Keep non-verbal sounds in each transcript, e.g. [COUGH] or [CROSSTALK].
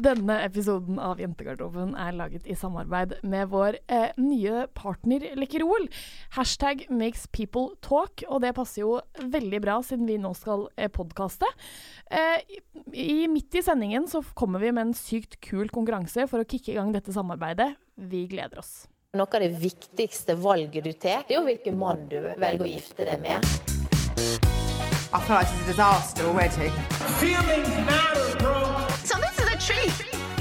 Denne episoden av Jentegarderoben er laget i samarbeid med vår eh, nye partner Lekkerol. Hashtag makes people talk, og det passer jo veldig bra siden vi nå skal eh, podkaste. Eh, i, midt i sendingen så kommer vi med en sykt kul konkurranse for å kicke i gang dette samarbeidet. Vi gleder oss. Noe av det viktigste valget du tar, det er jo hvilken mann du velger å gifte deg med. I feel like it's a disaster already. Feelings matter,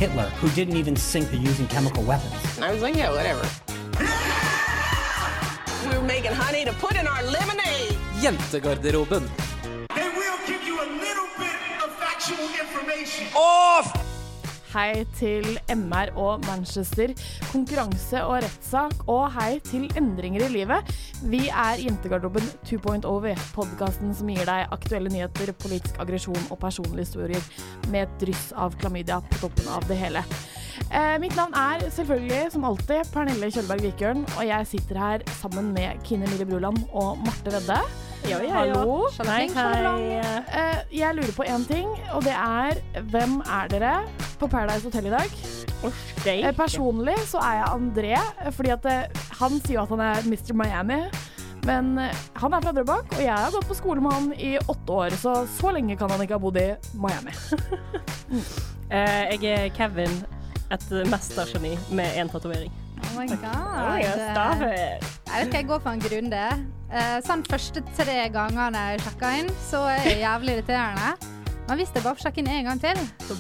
Hitler, who didn't even think of using chemical weapons. I was like, yeah, whatever. we were making honey to put in our lemonade. Jentegarderoben. They will give you a little bit of factual information. Off! Hei til MR og Manchester, konkurranse og rettssak, og hei til endringer i livet. Vi er Jentegarderoben 2.0, podkasten som gir deg aktuelle nyheter, politisk aggresjon og personlige historier med et dryss av klamydia på toppen av det hele. Eh, mitt navn er selvfølgelig, som alltid, Pernille Kjølberg Vikørn, og jeg sitter her sammen med Kine Mille Bruland og Marte Vedde. Ja, ja, ja. Hallo. Hei, hei. Eh, jeg lurer på én ting, og det er hvem er dere på Paradise Hotel i dag? Eh, personlig så er jeg André, fordi at eh, han sier jo at han er Mr. Miami. Men han er fra Drøbak, og jeg har gått på skole med han i åtte år, så så lenge kan han ikke ha bodd i Miami. [LAUGHS] Eh, jeg er Kevin, et mestergeni med én tatovering. Oh my god. Oh, jeg vet ikke, jeg går for en grunde. Eh, sånn første tre gangene jeg sjekka inn, så er det jævlig irriterende. Men hvis jeg bare får sjekke inn en gang til,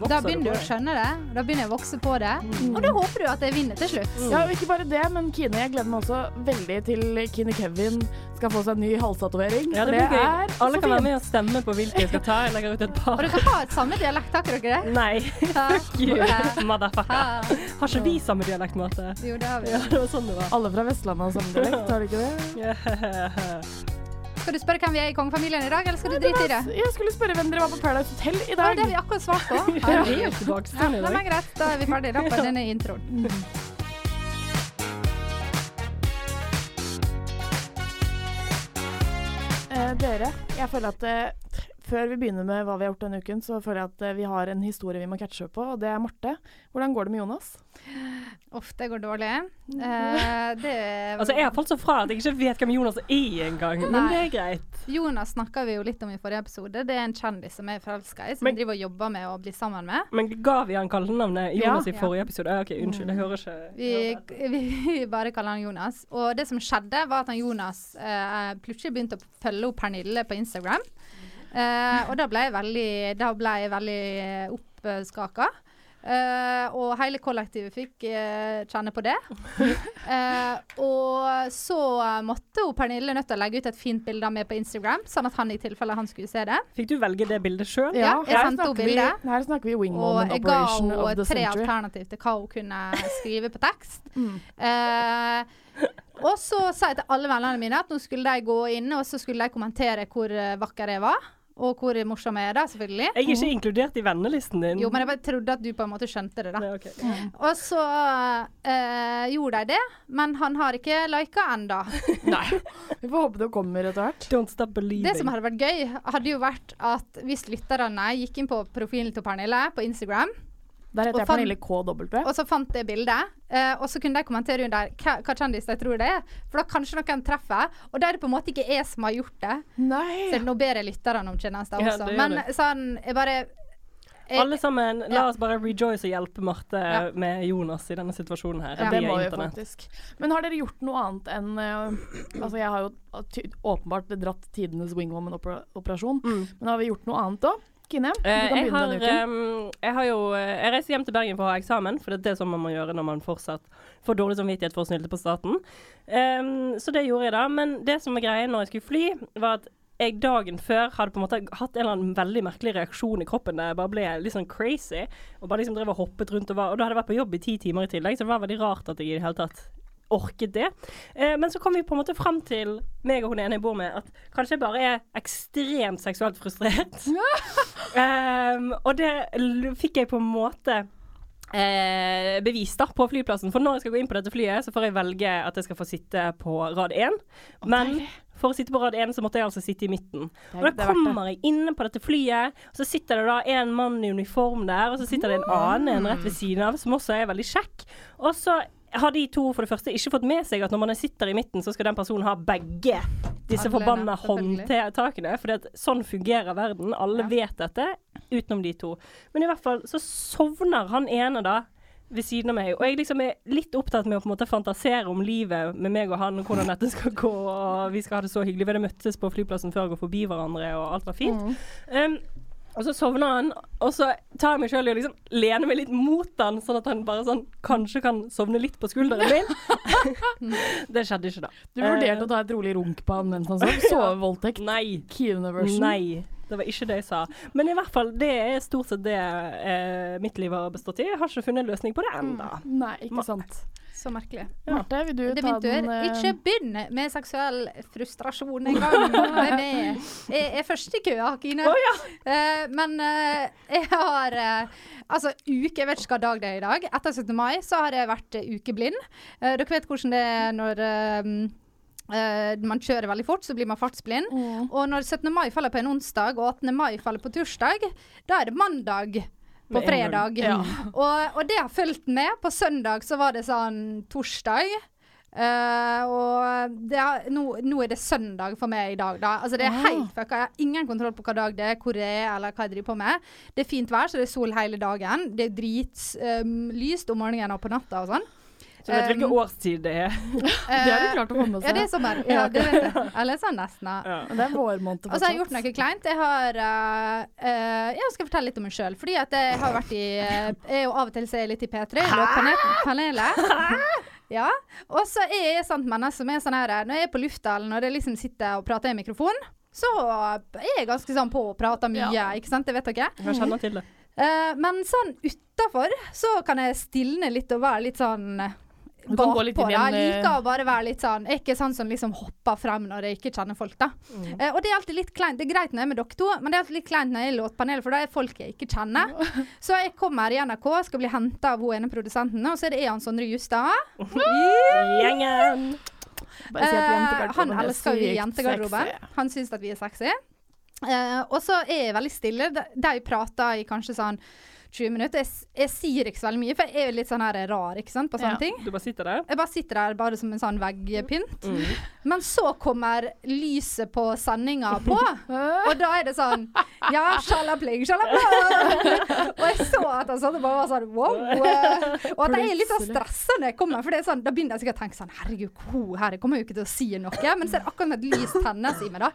da begynner du å skjønne det. Da begynner jeg å vokse på det. Og da håper du at jeg vinner til slutt. Ja, og ikke bare det, men Kine, jeg gleder meg også veldig til Kine Kevin skal få seg en ny halstatovering. Ja, det det blir gøy. er så Alle kan være med og stemme på hvilken jeg skal ta. Jeg legger ut et par. Og dere har et samme dialekt, har dere det? Nei, fuck you, motherfucker. Har ikke vi samme dialekt, Marte? Jo, det har vi. Ja, det var sånn det var. Alle fra Vestlandet har samme dialekt, har de ikke det? [LAUGHS] Skal du spørre hvem vi er i kongefamilien i dag, eller skal du drite i det? Jeg skulle spørre hvem dere var på Paradise Hotel i Ja, dag. det har vi akkurat svart på. [LAUGHS] Ja. er Ja, i men greit, da er vi ferdige da på denne introen. Eh, dere, jeg føler at eh, før vi begynner med hva vi har gjort denne uken, så føler jeg at eh, vi har en historie vi må catche opp på, og det er Marte. Hvordan går det med Jonas? Uff, det går dårlig. Eh, det [LAUGHS] Altså, jeg har falt så fra at jeg ikke vet hvem Jonas er engang, men Nei. det er greit. Jonas snakka vi jo litt om i forrige episode. Det er en kjendis som jeg er forelska i, som Men- driver og jobber med å bli sammen med. Men ga vi han kallenavnet Jonas Ja. i forrige episode? Ja, OK, unnskyld, jeg hører ikke. Vi, vi, vi bare kaller han Jonas. Og det som skjedde, var at han Jonas eh, plutselig begynte å følge opp Pernille på Instagram. Eh, og da ble jeg veldig, ble jeg veldig oppskaka. Eh, og hele kollektivet fikk eh, kjenne på det. [LAUGHS] Eh, og så måtte hun Pernille nødt til å legge ut et fint bilde av meg på Instagram, sånn at han i tilfelle han skulle se det. Fikk du velge det bildet sjøl? Ja, jeg her sendte snakker bildet. vi- Her snakker vi wing Og jeg ga henne tre alternativ til hva hun kunne skrive på tekst. Mm. Eh, og så sa jeg til alle vennene mine at nå skulle de gå inn og så skulle de kommentere hvor eh, vakker jeg var. Og hvor morsom er, det, selvfølgelig. Jeg er ikke inkludert i vennelisten din. Jo, men jeg bare trodde at du på en måte skjønte det, da. Nei, ok. Og så øh, gjorde de det, men han har ikke lika enda. [LAUGHS] Nei. Vi får håpe det kommer etter hvert. Don't stop believing. Det som hadde vært gøy, hadde jo vært at hvis lytterne gikk inn på profilen til Pernille på Instagram, Der heter Og jeg Pernille KW. og så fant jeg bildet, uh, og så kunne de kommentere under hva, hva kjendis de tror det er. For da kanskje noen treffer. Og da er det på en måte ikke jeg som har gjort det. Nei. Så nå ber jeg lytterne om tjenester også. Ja, Men sånn, jeg bare jeg, Alle sammen, la Ja. oss bare rejoice og hjelpe Marte Ja. med Jonas i denne situasjonen her. Ja. Det må vi faktisk. Men har dere gjort noe annet enn uh, Altså, jeg har jo ty åpenbart dratt tidenes wingwoman-operasjon, Mm. men har vi gjort noe annet òg? Kine, du Eh, kan begynne har, denne uken. ehm, jeg har jo eh, Jeg reiser hjem til Bergen for å ha eksamen, for det er det som man må gjøre når man fortsatt får dårlig samvittighet for å snylte på staten. Um, så det gjorde jeg da. Men det som er greia når jeg skulle fly, var at jeg dagen før hadde på en måte hatt en eller annen veldig merkelig reaksjon i kroppen der jeg bare ble litt sånn crazy. Og bare liksom drev og hoppet rundt og var Og da hadde jeg vært på jobb i ti timer i tillegg, så det var veldig rart at jeg i det hele tatt orket det. Eh, men så kom vi på en måte frem til, meg og hun ene jeg bor med, at kanskje jeg bare er ekstremt seksuelt frustrert. [LAUGHS] um, og det fikk jeg på en måte Eh, bevis da på flyplassen. For når jeg skal gå inn på dette flyet, så får jeg velge at jeg skal få sitte på rad én. Men for å sitte på rad 1, så måtte jeg altså sitte i midten. Og da er kommer jeg inne på dette flyet, og så sitter det da en mann i uniform der, og så sitter det en annen en rett ved siden av, som også er veldig kjekk. Og så har de to for det første ikke fått med seg at når man sitter i midten, så skal den personen ha begge disse Alle, forbanna håndtakene. For sånn fungerer verden. Alle Ja. vet dette, utenom de to. Men i hvert fall så sovner han ene da ved siden av meg. Og jeg liksom er litt opptatt med å på en måte fantasere om livet med meg og han, og hvordan dette skal gå, og vi skal ha det så hyggelig. Vi hadde møttes på flyplassen før og forbi hverandre, og alt var fint. Um, og så sovner han, og så tar jeg meg sjøl i å liksom lene meg litt mot han, sånn at han bare sånn kanskje kan sovne litt på skulderen min. [LAUGHS] det skjedde ikke, da. Du vurderte å ta et rolig runk på han mens han sov? Sovevoldtekt? Nei. Nei. Det var ikke det jeg sa. Men i hvert fall, det er stort sett det eh, mitt liv har bestått i. Jeg har ikke funnet en løsning på det ennå. Nei, ikke sant. Så merkelig. Marte, vil du Det ta den uh... Ikke begynn med seksuell frustrasjon engang [LAUGHS] jeg. Jeg er først i køa, Kine. Eh, men uh, jeg har Altså, uke Jeg vet ikke hva dag det er i dag. Etter 17. mai så har jeg vært ukeblind. Dere vet hvordan det er når Uh, eh, man kjører veldig fort, så blir man fartsblind. Og når 17. mai faller på en onsdag, og 18. mai faller på torsdag, da er det mandag på fredag. Ja. Og, og det har fulgt med. På søndag så var det sånn torsdag. Uh, og det er, nå, nå er det søndag for meg i dag, da. Altså det er Ah. helt fucka. Jeg har ingen kontroll på hva dag det er, hvor det er, eller hva jeg driver på med. Det er fint vær, så det er sol hele dagen. Det er dritlyst om morgenen og på natta og sånn. Så du vet hvilken Um, årstid det er. [LAUGHS] Det har du klart å få med Ja, det er sommer. Ja, det vet jeg. [LAUGHS] Eller sånn nesten. Ja. Det er vårmåned Og så har jeg gjort noe kleint. Jeg har uh, uh, Jeg skal fortelle litt om meg sjøl. Fordi at jeg har vært i uh, Jeg er jo av og til ser litt i P3, Panelet. Låtpanelet. Ja. Og så er jeg sånt menneske som er sånn her Når jeg er på lufta, eller når jeg liksom sitter og prater i mikrofon, så er jeg ganske sånn på og prater mye, Ja. ikke sant? Det vet dere. Jeg kjenner til det. Uh, men sånn utafor så kan jeg stilne litt og være litt sånn gå Jeg liker å bare være litt sånn Jeg er ikke sånn som liksom hopper frem når jeg ikke kjenner folk, da. Mm. Eh, og det er alltid litt kleint. Det er greit når jeg er med dere to, men det er alltid litt kleint når jeg er i låtpanelet, for da er folk jeg ikke kjenner. [LAUGHS] Så jeg kommer i NRK, skal bli henta av hun ene produsenten, og så er det Ean Sondre Justad. Gjengen! Uh, han er elsker jo jentegarderoben. Han syns at vi er sexy. Uh, og så er jeg veldig stille. De, de prater i kanskje sånn 20 minutter. Jeg, jeg sier ikke så veldig mye, for jeg er litt sånn her rar ikke sant, på sånne Ja. ting. Du bare sitter der. Jeg bare sitter der bare som en sånn veggpynt. Mm. Men så kommer lyset på sendinga på, og da er det sånn Ja, sjalapling, sjalapling! Og jeg så at han satt og bare var sånn wow. Og at jeg er litt sånn stressa når jeg kommer, for det sånn, da begynner jeg sikkert å tenke sånn Herregud, hun her jeg kommer jo ikke til å si noe. Men så er det akkurat som et lys tennes i meg, da.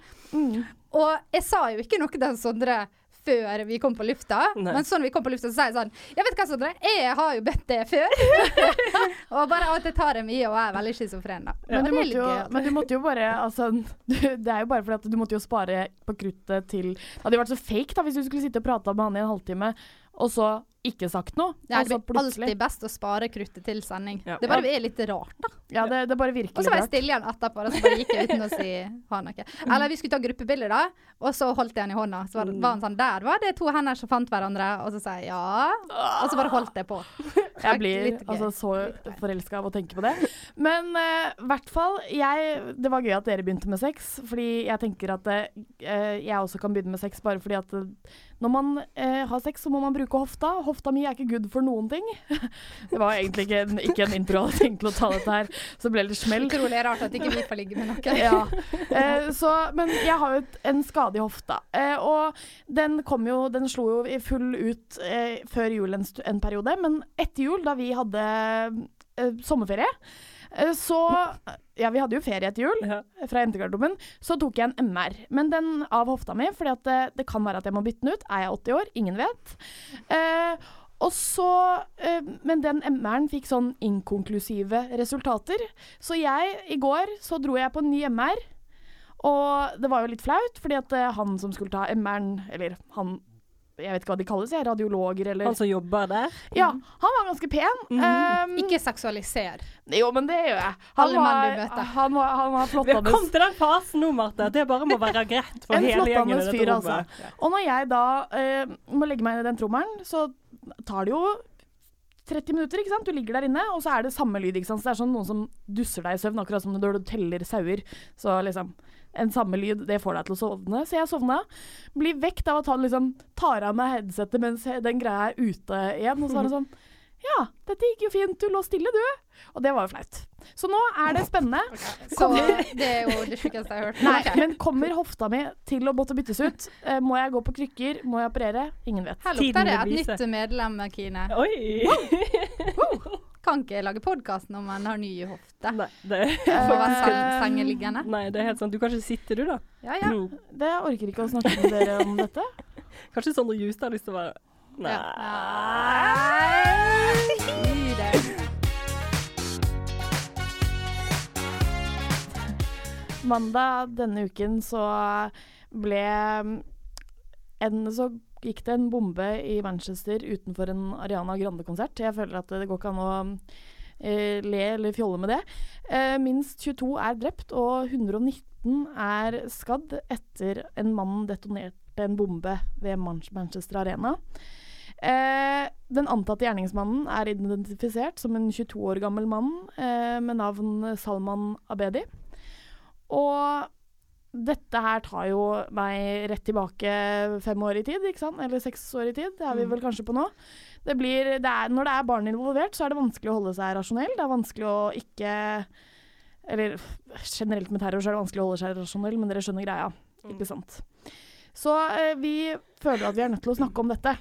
Og jeg sa jo ikke noe til Sondre før vi kom på lufta. Nei. Men sånn vi kom på lufta, så sier jeg sånn Jeg vet hva, Sondre, jeg har jo bedt det før. [LAUGHS] og bare at jeg tar det mye og jeg er veldig schizofren, da. Men ja. du, måtte jo, men du måtte jo bare altså, [LAUGHS] du, Det er jo bare fordi at du måtte jo spare på kruttet til Det hadde jo vært så fake da hvis du skulle sitte og prate med han i en halvtime, og så ikke sagt noe. Ja, det så blir alltid best å spare kruttet til sending. Ja. Det bare er litt rart, da. Ja, det, det bare virker Og så var jeg stille igjen etterpå, og så bare gikk jeg uten å si [LAUGHS] ha noe. Eller vi skulle ta gruppebilder, da, og så holdt jeg han i hånda. Så var, var han sånn Der var det to hender som fant hverandre, og så sa jeg ja. Og så bare holdt jeg på. [LAUGHS] Jeg blir altså så forelska av å tenke på det. Men i uh, hvert fall jeg, Det var gøy at dere begynte med sex, fordi jeg tenker at uh, jeg også kan begynne med sex bare fordi at uh, når man eh, har sex, så må man bruke hofta. Hofta mi er ikke good for noen ting. [LAUGHS] det var egentlig ikke en, ikke en intro jeg hadde tenkt å ta dette her, så det ble litt smell. Utrolig rart at ikke vi får ligge med noe. [LAUGHS] Ja. Eh, så, men jeg har jo en skade i hofta. Eh, og den kom jo Den slo jo i full ut eh, før jul en, en periode. Men etter jul, da vi hadde eh, sommerferie, så Ja, vi hadde jo ferie etter jul Ja. fra jentegarderoben. Så tok jeg en MR. Men den av hofta mi, fordi at det, det kan være at jeg må bytte den ut. Er jeg 80 år? Ingen vet. Eh, og så, eh, Men den MR-en fikk sånn inkonklusive resultater. Så jeg, i går, så dro jeg på en ny MR. Og det var jo litt flaut, fordi at eh, han som skulle ta MR-en, eller han Jeg vet ikke hva de kalles, jeg, radiologer eller Han som jobber der. Ja, han var ganske pen. Um, Ikke seksualiser. jo, men det gjør jeg. Han Alle menn var, du møter. han var, han var Vi har kommet til den fasen nå, Marte. Det bare må være greit for [LAUGHS] hele gjengen i flottende dette fyr, rommet. altså. Og når jeg da uh, må legge meg inn i den trommelen, så tar det jo 30 minutter, ikke sant. Du ligger der inne, og så er det samme lyd, ikke sant. Så det er sånn noen som dusser deg i søvn, akkurat som når du teller sauer. Så liksom en samme lyd, det får deg til å sovne. Så jeg sovna. Blir vekt av at han liksom tar av meg headsetet mens den greia er ute igjen. Og så var det sånn [LAUGHS] Ja, dette gikk jo fint, du lå stille, du. Og det var jo flaut. Så nå er det spennende. Så det er jo det sjukeste jeg har hørt. [LAUGHS] Nei, okay. men kommer hofta mi til å måtte byttes ut? Eh, må jeg gå på krykker? Må jeg operere? Ingen vet. Her lukter det et nytt medlem, Kine. Oi! Kan ikke lage podkast når man har nye hofte. Nei, det, være seng- sengeliggende. nei, det er helt sant. Du kan ikke sitte, du, da. Ja, ja. Mm. Det orker ikke å snakke med dere om dette. Kanskje Sondre Justad har lyst til å være Nei. Nei. Mandag denne uken så ble en, Så gikk det en bombe i Manchester utenfor en Ariana Grande-konsert. Jeg føler at det går ikke an å eh, le eller fjolle med det. Eh, minst 22 er drept, og 119 er skadd etter en mann detonerte en bombe ved Man Manchester Arena. Eh, den antatte gjerningsmannen er identifisert som en 22 år gammel mann eh, med navn Salman Abedi. Og dette her tar jo meg rett tilbake fem år i tid, ikke sant? Eller seks år i tid. Det er vi vel kanskje på nå. Det blir, det er, når det er barn involvert, så er det vanskelig å holde seg rasjonell. Det er vanskelig å ikke Eller generelt med terror så er det vanskelig å holde seg rasjonell, men dere skjønner greia, ikke sant. Så eh, vi føler at vi er nødt til å snakke om dette.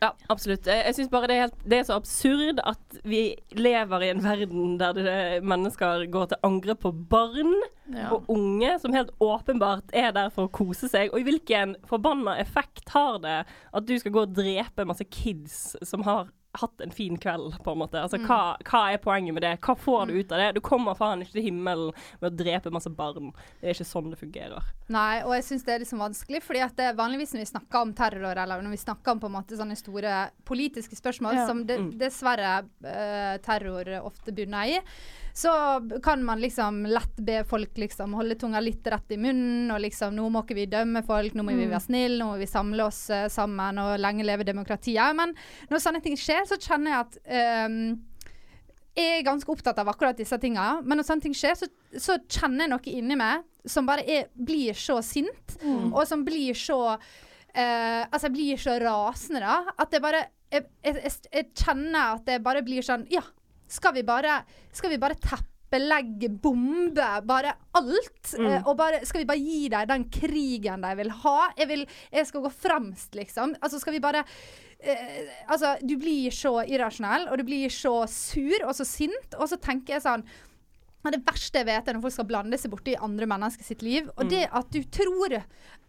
Ja, absolutt. Jeg, synes bare det er, helt, det er så absurd at vi lever i en verden der det, mennesker går til angrep på barn Ja. og unge, som helt åpenbart er der for å kose seg. Og i hvilken forbanna effekt har det at du skal gå og drepe masse kids som har hatt en fin kveld, på en måte. Altså, hva, hva er poenget med det? Hva får du ut av det? Du kommer faen ikke til himmelen med å drepe masse barn. Det er ikke sånn det fungerer. Nei, og jeg syns det er liksom vanskelig, fordi at det vanligvis når vi snakker om terror, eller når vi snakker om på en måte sånne store politiske spørsmål, Ja. som det, dessverre uh, terror ofte bunner i, så kan man liksom lett be folk liksom holde tunga litt rett i munnen, og liksom nå må ikke vi dømme folk, nå må vi være snille, nå må vi samle oss uh, sammen, og lenge leve demokratiet. Men når sånne ting skjer, så kjenner jeg at um, jeg er ganske opptatt av akkurat disse tinga, men når sånne ting skjer, så, så kjenner jeg noe inni meg som bare er, blir så sint, og som blir så Uh, Altså, jeg blir så rasende, da, at jeg bare jeg, jeg, jeg, jeg kjenner at det bare blir sånn Ja, skal vi bare Skal vi bare teppelegge, bombe, bare alt? Eh, og bare Skal vi bare gi dem den krigen de vil ha? Jeg vil Jeg skal gå fremst, liksom. Altså, skal vi bare eh, altså, du blir så irrasjonell, og du blir så sur og så sint, og så tenker jeg sånn det verste jeg vet, er når folk skal blande seg borti andre mennesker sitt liv. Og det at du tror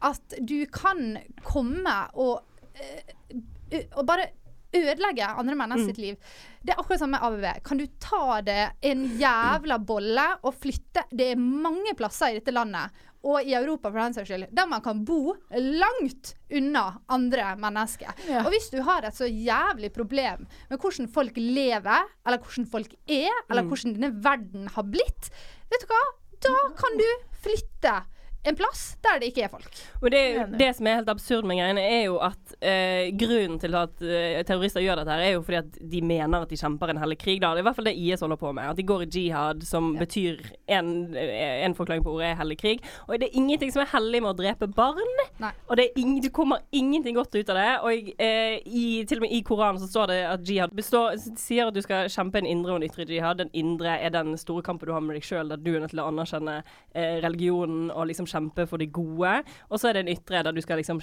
at du kan komme og, eh, og bare ødelegge andre mennesker sitt liv. Det er akkurat samme med ABB. Kan du ta det en jævla bolle og flytte Det er mange plasser i dette landet, og i Europa for den saks skyld, der man kan bo langt unna andre mennesker. Ja. Og hvis du har et så jævlig problem med hvordan folk lever, eller hvordan folk er, eller hvordan denne verden har blitt, vet du hva? Da kan du flytte en plass der det ikke er folk. Og det, det som er helt absurd med greiene, er jo at eh, grunnen til at eh, terrorister gjør dette, her er jo fordi at de mener at de kjemper en hellig krig. Da. Det er i hvert fall det IS holder på med. At de går i jihad, som betyr en, eh, en forklaring på ordet er hellig krig. Og det er ingenting som er hellig med å drepe barn. Nei. Og det, ing, det kommer ingenting godt ut av det. Og eh, i, til og med i Koranen så står det at jihad består, sier at du skal kjempe en indre og en ytre jihad. Den indre er den store kampen du har med deg sjøl, der du er nødt til å anerkjenne eh, religionen og liksom kjempe for de gode. Og så er det en ytre der du skal liksom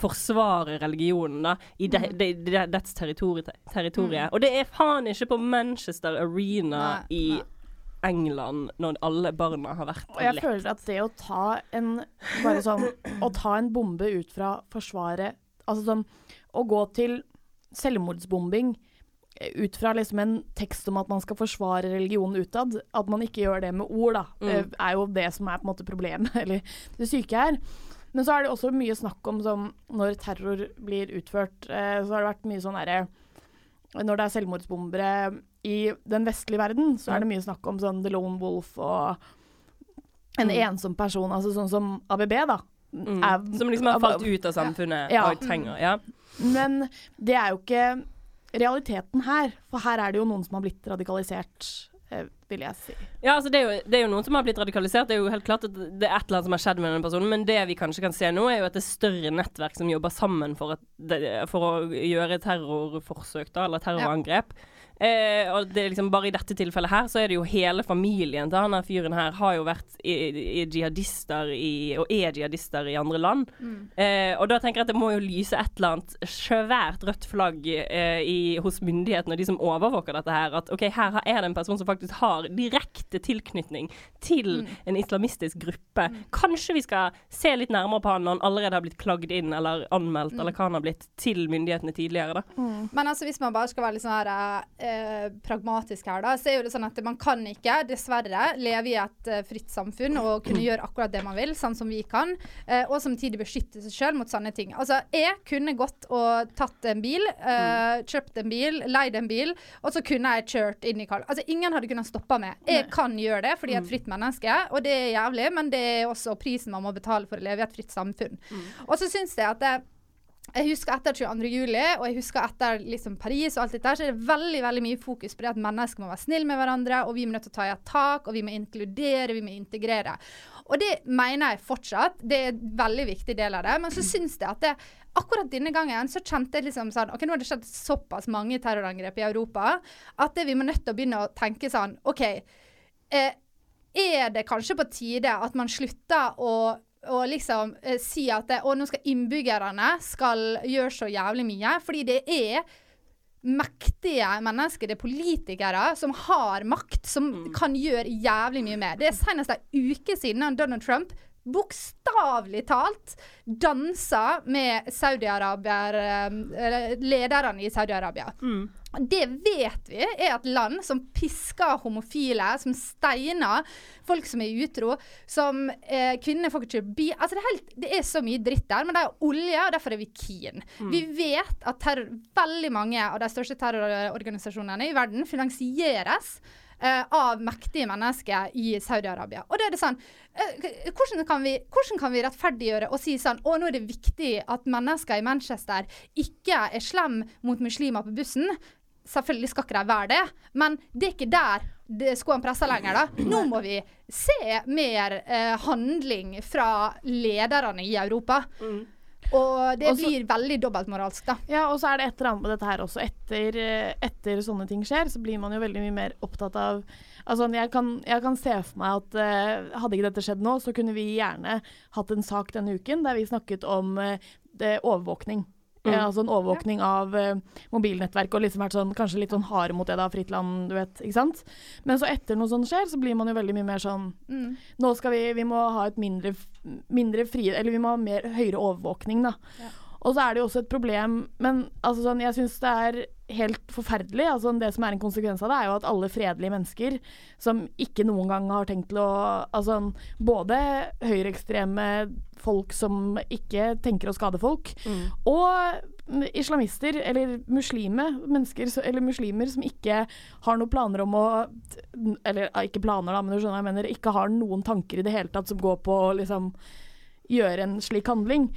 forsvare religionen da, i de, Mm. de, de, dets territori Mm. Og det er faen ikke på Manchester Arena Nei, i nei. England når alle barna har vært Og jeg lekt. føler at det å ta en Bare sånn Å ta en bombe ut fra Forsvaret Altså sånn Å gå til selvmordsbombing ut fra liksom en tekst om at man skal forsvare religionen utad, at man ikke gjør det med ord, da, Mm. eh, er jo det som er på en måte problemet, [LAUGHS] eller det syke her. Men så er det også mye snakk om som når terror blir utført, eh, så har det vært mye sånn herre Når det er selvmordsbombere i den vestlige verden, så er det mye snakk om sånn The Lone Wolf og en Mm. ensom person, altså sånn som ABB, da. Mm. er- Som liksom har falt ut av samfunnet Ja. og trenger Ja. Men det er jo ikke realiteten her? For her er det jo noen som har blitt radikalisert, eh, vil jeg si. Ja, altså det er, jo, det er jo noen som har blitt radikalisert. Det er jo helt klart at det er et eller annet som har skjedd med denne personen. Men det vi kanskje kan se nå, er jo at det er større nettverk som jobber sammen for, at for å gjøre terrorforsøk, da, eller terrorangrep. Eh, og det er liksom bare i dette tilfellet her, så er det jo hele familien til han her fyren her har jo vært i, i jihadister i, og er jihadister i andre land. Eh, og da tenker jeg at det må jo lyse et eller annet svært rødt flagg eh, i, hos myndighetene og de som overvåker dette her, at OK, her er det en person som faktisk har direkte tilknytning til en islamistisk gruppe. Kanskje vi skal se litt nærmere på han når han allerede har blitt klagd inn eller anmeldt, eller hva han har blitt til myndighetene tidligere, da. Men altså, hvis man bare skal være litt sånn her eh, pragmatisk her, da, så er jo det sånn at man kan ikke, dessverre, leve i et eh, fritt samfunn og kunne [CLEARS THROAT] gjøre akkurat det man vil, sånn som vi kan, eh, og samtidig beskytte seg sjøl mot sånne ting. Altså, jeg kunne gått og tatt en bil, eh, kjøpt en bil, leid en bil, og så kunne jeg kjørt inn i Karl. Altså, ingen hadde kunnet stoppe meg. Jeg kan gjøre det fordi jeg er et fritt menneske, og det er jævlig, men det er også prisen man må betale for å leve i et fritt samfunn. Og så syns jeg at det, jeg husker etter 22. juli, og jeg husker etter liksom Paris og alt dette, så er det veldig veldig mye fokus på det at mennesker må være snille med hverandre, og vi må nødt til å ta i et tak, og vi må inkludere, vi må integrere. Og det mener jeg fortsatt. Det er en veldig viktig del av det. Men så syns jeg at det, akkurat denne gangen så kjente jeg liksom sånn OK, nå har det skjedd såpass mange terrorangrep i Europa at det, vi må nødt til å begynne å tenke sånn OK. Eh, er det kanskje på tide at man slutter å å liksom eh, si at det, å, nå skal innbyggerne skal gjøre så jævlig mye. Fordi det er mektige mennesker, det er politikere, som har makt, som kan gjøre jævlig mye mer. Det er senest en uke siden Donald Trump bokstavelig talt dansa med Saudi-Arabier eh, Lederne i Saudi-Arabia. Det vet vi er et land som pisker homofile, som steiner folk som er utro, som eh, kvinner får ikke bli Altså det er, helt, det er så mye dritt der, men det er olje, og derfor er vi keen. Vi vet at terror, veldig mange av de største terrororganisasjonene i verden finansieres eh, av mektige mennesker i Saudi-Arabia. Og da er det sånn eh, hvordan, kan vi, hvordan kan vi rettferdiggjøre og si sånn Å, nå er det viktig at mennesker i Manchester ikke er slem mot muslimer på bussen. Selvfølgelig skal ikke de være det, men det er ikke der skoene skoen presser lenger. da. Nå må vi se mer eh, handling fra lederne i Europa. Og det også, blir veldig dobbeltmoralsk, da. Ja, og så er det et eller annet med dette her også. Etter, eh, etter sånne ting skjer, så blir man jo veldig mye mer opptatt av Altså, jeg kan, jeg kan se for meg at uh, hadde ikke dette skjedd nå, så kunne vi gjerne hatt en sak denne uken der vi snakket om uh, det, overvåkning. Eh, altså en overvåkning av eh, mobilnettverk og liksom vært sånn, kanskje litt sånn harde mot det da, fritt land, du vet. ikke sant? Men så etter noe sånt skjer, så blir man jo veldig mye mer sånn Mm. Nå skal vi Vi må ha et mindre, mindre fri... Eller vi må ha mer høyere overvåkning, da. Og så er det jo også et problem Men altså sånn, jeg syns det er helt forferdelig. Altså, det som er en konsekvens av det, er jo at alle fredelige mennesker som ikke noen gang har tenkt til å Altså både høyreekstreme folk som ikke tenker å skade folk, og islamister eller muslime, mennesker, eller muslimer som ikke har noen planer om å Eller ikke planer, da, men du skjønner hva jeg mener. Ikke har noen tanker i det hele tatt som går på å liksom gjøre en slik handling.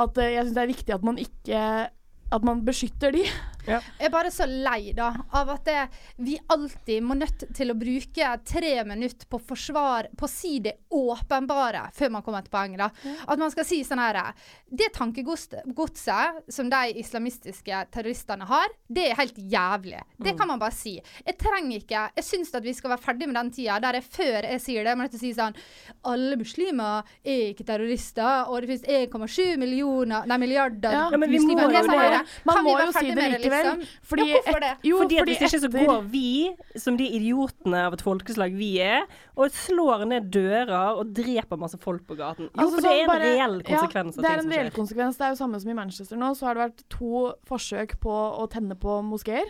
At eh, jeg syns det er viktig at man ikke At man beskytter de. Jeg er bare så lei da, av at det, vi alltid må nødt til å bruke tre minutter på forsvar, på å si det åpenbare før man kommer til poenget. da. At man skal si sånn her Det tankegodset som de islamistiske terroristene har, det er helt jævlig. Det kan man bare si. Jeg trenger ikke Jeg syns at vi skal være ferdig med den tida der jeg før jeg sier det, må nødt til å si sånn Alle muslimer er ikke terrorister, og det finnes 1,7 millioner Nei, milliarder Ja, men vi må jo Det sånn. Man kan må jo si det med likevel. liksom? Fordi ja, hvorfor et- det? Jo, fordi at fordi Hvis ikke så går vi, som de idiotene av et folkeslag vi er, og slår ned dører og dreper masse folk på gaten. Jo, Altså, for det er en bare- reell konsekvens ja, av det er en reell konsekvens. Det er jo samme som i Manchester nå, så har det vært to forsøk på å tenne på moskeer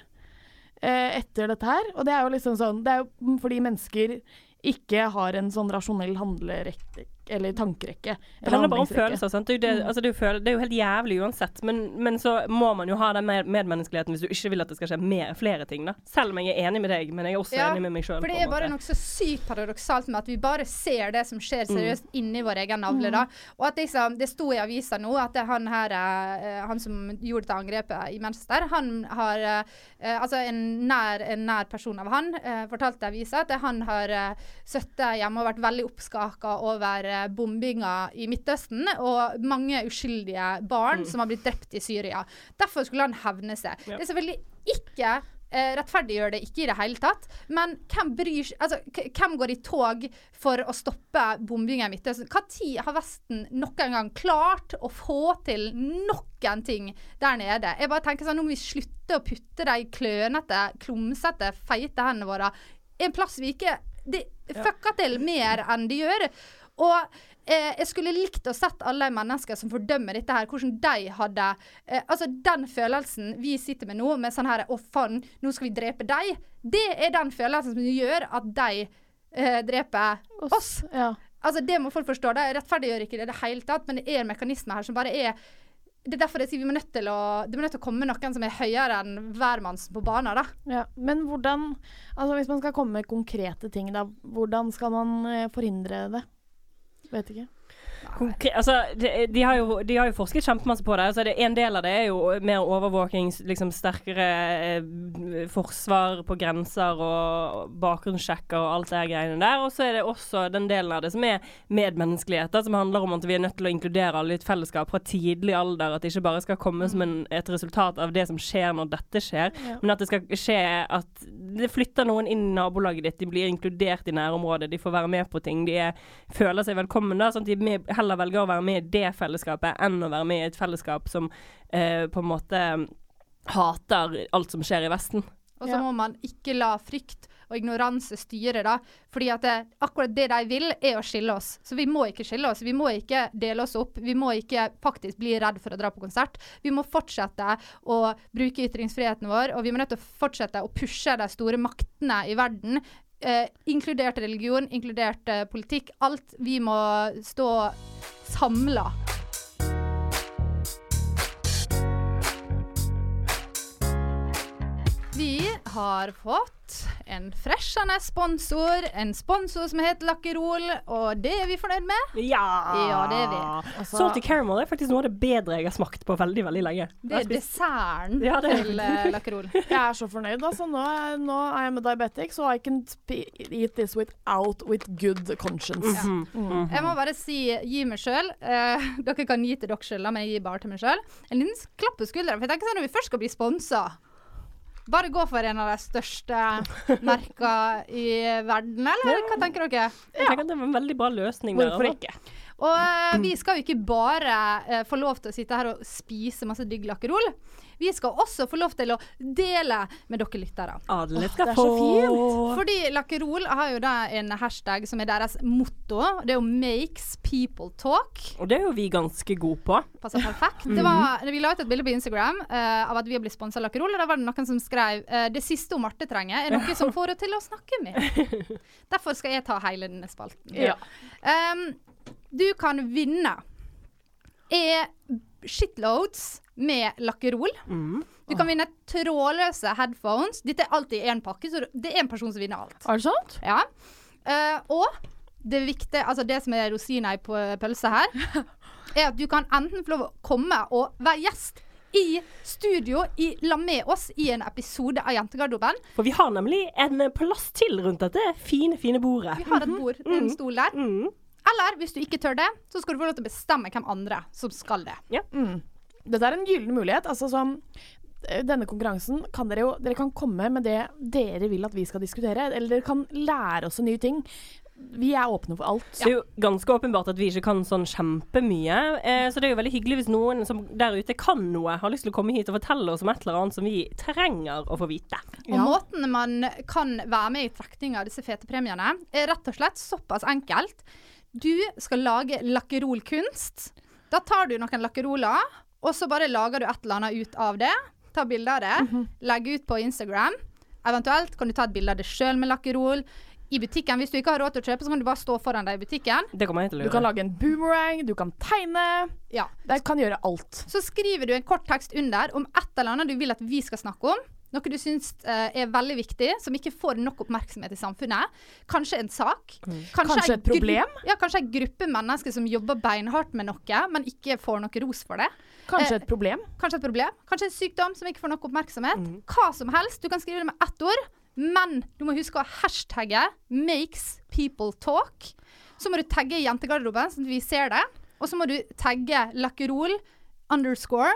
eh, etter dette her. Og det er jo liksom sånn Det er jo fordi mennesker ikke har en sånn rasjonell handlerekke eller tankerekke. Det handler bare om følelser. Sant? Det, er jo det, altså det, er jo føl det er jo helt jævlig uansett, men, men så må man jo ha den med medmenneskeligheten hvis du ikke vil at det skal skje mer, flere ting. da. Selv om jeg er enig med deg, men jeg er også Ja, enig med meg sjøl. For det er bare noe så sykt paradoksalt med at vi bare ser det som skjer seriøst inni vår egen navle. da. Og at liksom, Det sto i avisa nå at det er han her, eh, han som gjorde dette angrepet i Manchester, han har eh, eh, Altså en nær, en nær person av han fortalte avisa at han har sittet hjemme og vært veldig oppskaka over eh, bombinga i Midtøsten og mange uskyldige barn som har blitt drept i Syria. Derfor skulle han hevne seg. Ja. Det er selvfølgelig ikke eh, rettferdiggjør det ikke i det hele tatt. Men hvem bryr altså, Hvem går i tog for å stoppe bombinga i Midtøsten? Når har Vesten noen gang klart å få til noen ting der nede? Jeg bare tenker sånn, Nå må vi slutte å putte de klønete, klumsete, feite hendene våre en plass vi ikke Det fucker til mer enn de gjør. Og eh, jeg skulle likt å sett alle de mennesker som fordømmer dette her, hvordan de hadde eh, Altså, den følelsen vi sitter med nå, med sånn her Å, faen, nå skal vi drepe deg. Det er den følelsen som gjør at de eh, dreper oss. Ja. Altså, det må folk forstå. Det rettferdiggjør ikke det i det hele tatt, men det er en mekanisme her som bare er det er derfor jeg sier vi må nødt til å, det må nødt til å komme noen som er høyere enn hvermannsen på banen. da. Ja, men hvordan Altså hvis man skal komme med konkrete ting, da, hvordan skal man eh, forhindre det? Vet ikke. Konkre altså, de, de, har jo, de har jo forsket kjempemasse på det. Altså, det. En del av det er jo mer overvåking, liksom sterkere eh, forsvar på grenser og bakgrunnssjekker og alt det greiene der. Og så er det også den delen av det som er medmenneskelighet, som handler om at vi er nødt til å inkludere alle i et fellesskap fra tidlig alder. At det ikke bare skal komme som en, et resultat av det som skjer når dette skjer, Ja. men at det skal skje at det flytter noen inn i nabolaget ditt, de blir inkludert i nærområdet, de får være med på ting. De er, føler seg velkommen, da, sånn at de med, heller velger å være med i det fellesskapet enn å være med i et fellesskap som eh, på en måte hater alt som skjer i Vesten. Og så Ja. må man ikke la frykt og ignoranse styre, da. Fordi at det, akkurat det de vil, er å skille oss. Så vi må ikke skille oss. Vi må ikke dele oss opp. Vi må ikke faktisk bli redd for å dra på konsert. Vi må fortsette å bruke ytringsfriheten vår, og vi må nødt til å fortsette å pushe de store maktene i verden. Eh, inkludert religion, inkludert eh, politikk. Alt. Vi må stå samla. Har fått en freshende sponsor. En sponsor som heter Lakkerol, og det er vi fornøyd med. Ja! Ja, det er vi. Altså, Salty caramel er faktisk noe av det bedre jeg har smakt på veldig, veldig lenge. Det er desserten Ja, det til uh, Lakkerol. jeg er så fornøyd. Altså, nå, er, nå er jeg med diabetic, so I can eat this without with good conscience. Mhm. Jeg må bare si gi meg sjøl. dere kan gi til dere sjøl, men jeg gir bare til meg sjøl. En liten klapp på skuldra. For jeg tenker sånn når vi først skal bli sponsa bare gå for en av de største merka i verden, eller hva tenker dere? Jeg tenker at det var en veldig bra løsning. Hvorfor ikke? Og eh, vi skal jo ikke bare eh, få lov til å sitte her og spise masse digg lakkerol. Vi skal også få lov til å dele med dere lyttere. Alle skal få Fordi Lakkerol har jo da en hashtag som er deres motto. Det er jo 'makes people talk'. Og det er jo vi ganske gode på. Passer perfekt. Det var, vi la ut et bilde på Instagram uh, av at vi har blitt sponsa av Lakkerol, og da var det noen som skrev uh, 'Det siste hun Marte trenger, er noe som får henne til å snakke med'. [LAUGHS] Derfor skal jeg ta hele denne spalten. Ja. Um, du kan vinne er shitloads med Lakkerol. Du kan vinne trådløse headphones. Dette er alltid én pakke, så det er en person som vinner alt. Er det sant? Ja. Uh, og det viktige, altså det som er rosina i på pølsa her, [LAUGHS] er at du kan enten få lov å komme og være gjest i studio i, la med oss i en episode av Jentegarderoben. For vi har nemlig en plass til rundt dette fine, fine bordet. Vi har et bord, en stol der. Mm. Eller hvis du ikke tør det, så skal du få lov til å bestemme hvem andre som skal det. Dette er en gyllen mulighet. Altså som eh, denne konkurransen kan dere jo Dere kan komme med det dere vil at vi skal diskutere, eller dere kan lære oss nye ting. Vi er åpne for alt. Det er jo ganske åpenbart at vi ikke kan sånn kjempemye. Eh, så det er jo veldig hyggelig hvis noen som der ute kan noe, har lyst til å komme hit og fortelle oss om et eller annet som vi trenger å få vite. Og måten man kan være med i trekninga av disse fete premiene, er rett og slett såpass enkelt. Du skal lage lakkerolkunst. Da tar du noen lakkeroler, og så bare lager du et eller annet ut av det. Ta bilde av det, legg ut på Instagram. Eventuelt kan du ta et bilde av det sjøl med lakkerol. i butikken. Hvis du ikke har råd til å kjøpe, så kan du bare stå foran deg i butikken. Det kommer jeg til å Du kan lage en boomerang, du kan tegne. Ja. Det kan gjøre alt. Så skriver du en kort tekst under om et eller annet du vil at vi skal snakke om. Noe du syns eh, er veldig viktig, som ikke får nok oppmerksomhet i samfunnet. Kanskje en sak. Kanskje kanskje et problem? Ja, kanskje en gruppe mennesker som jobber beinhardt med noe, men ikke får noe ros for det. Kanskje Eh, et problem. Kanskje et problem. Kanskje en sykdom som ikke får nok oppmerksomhet. Hva som helst. Du kan skrive det med ett ord, men du må huske å hashtagge 'makes people talk'. Så må du tagge jentegarderoben, sånn at vi ser det. Og så må du tagge lakkerol underscore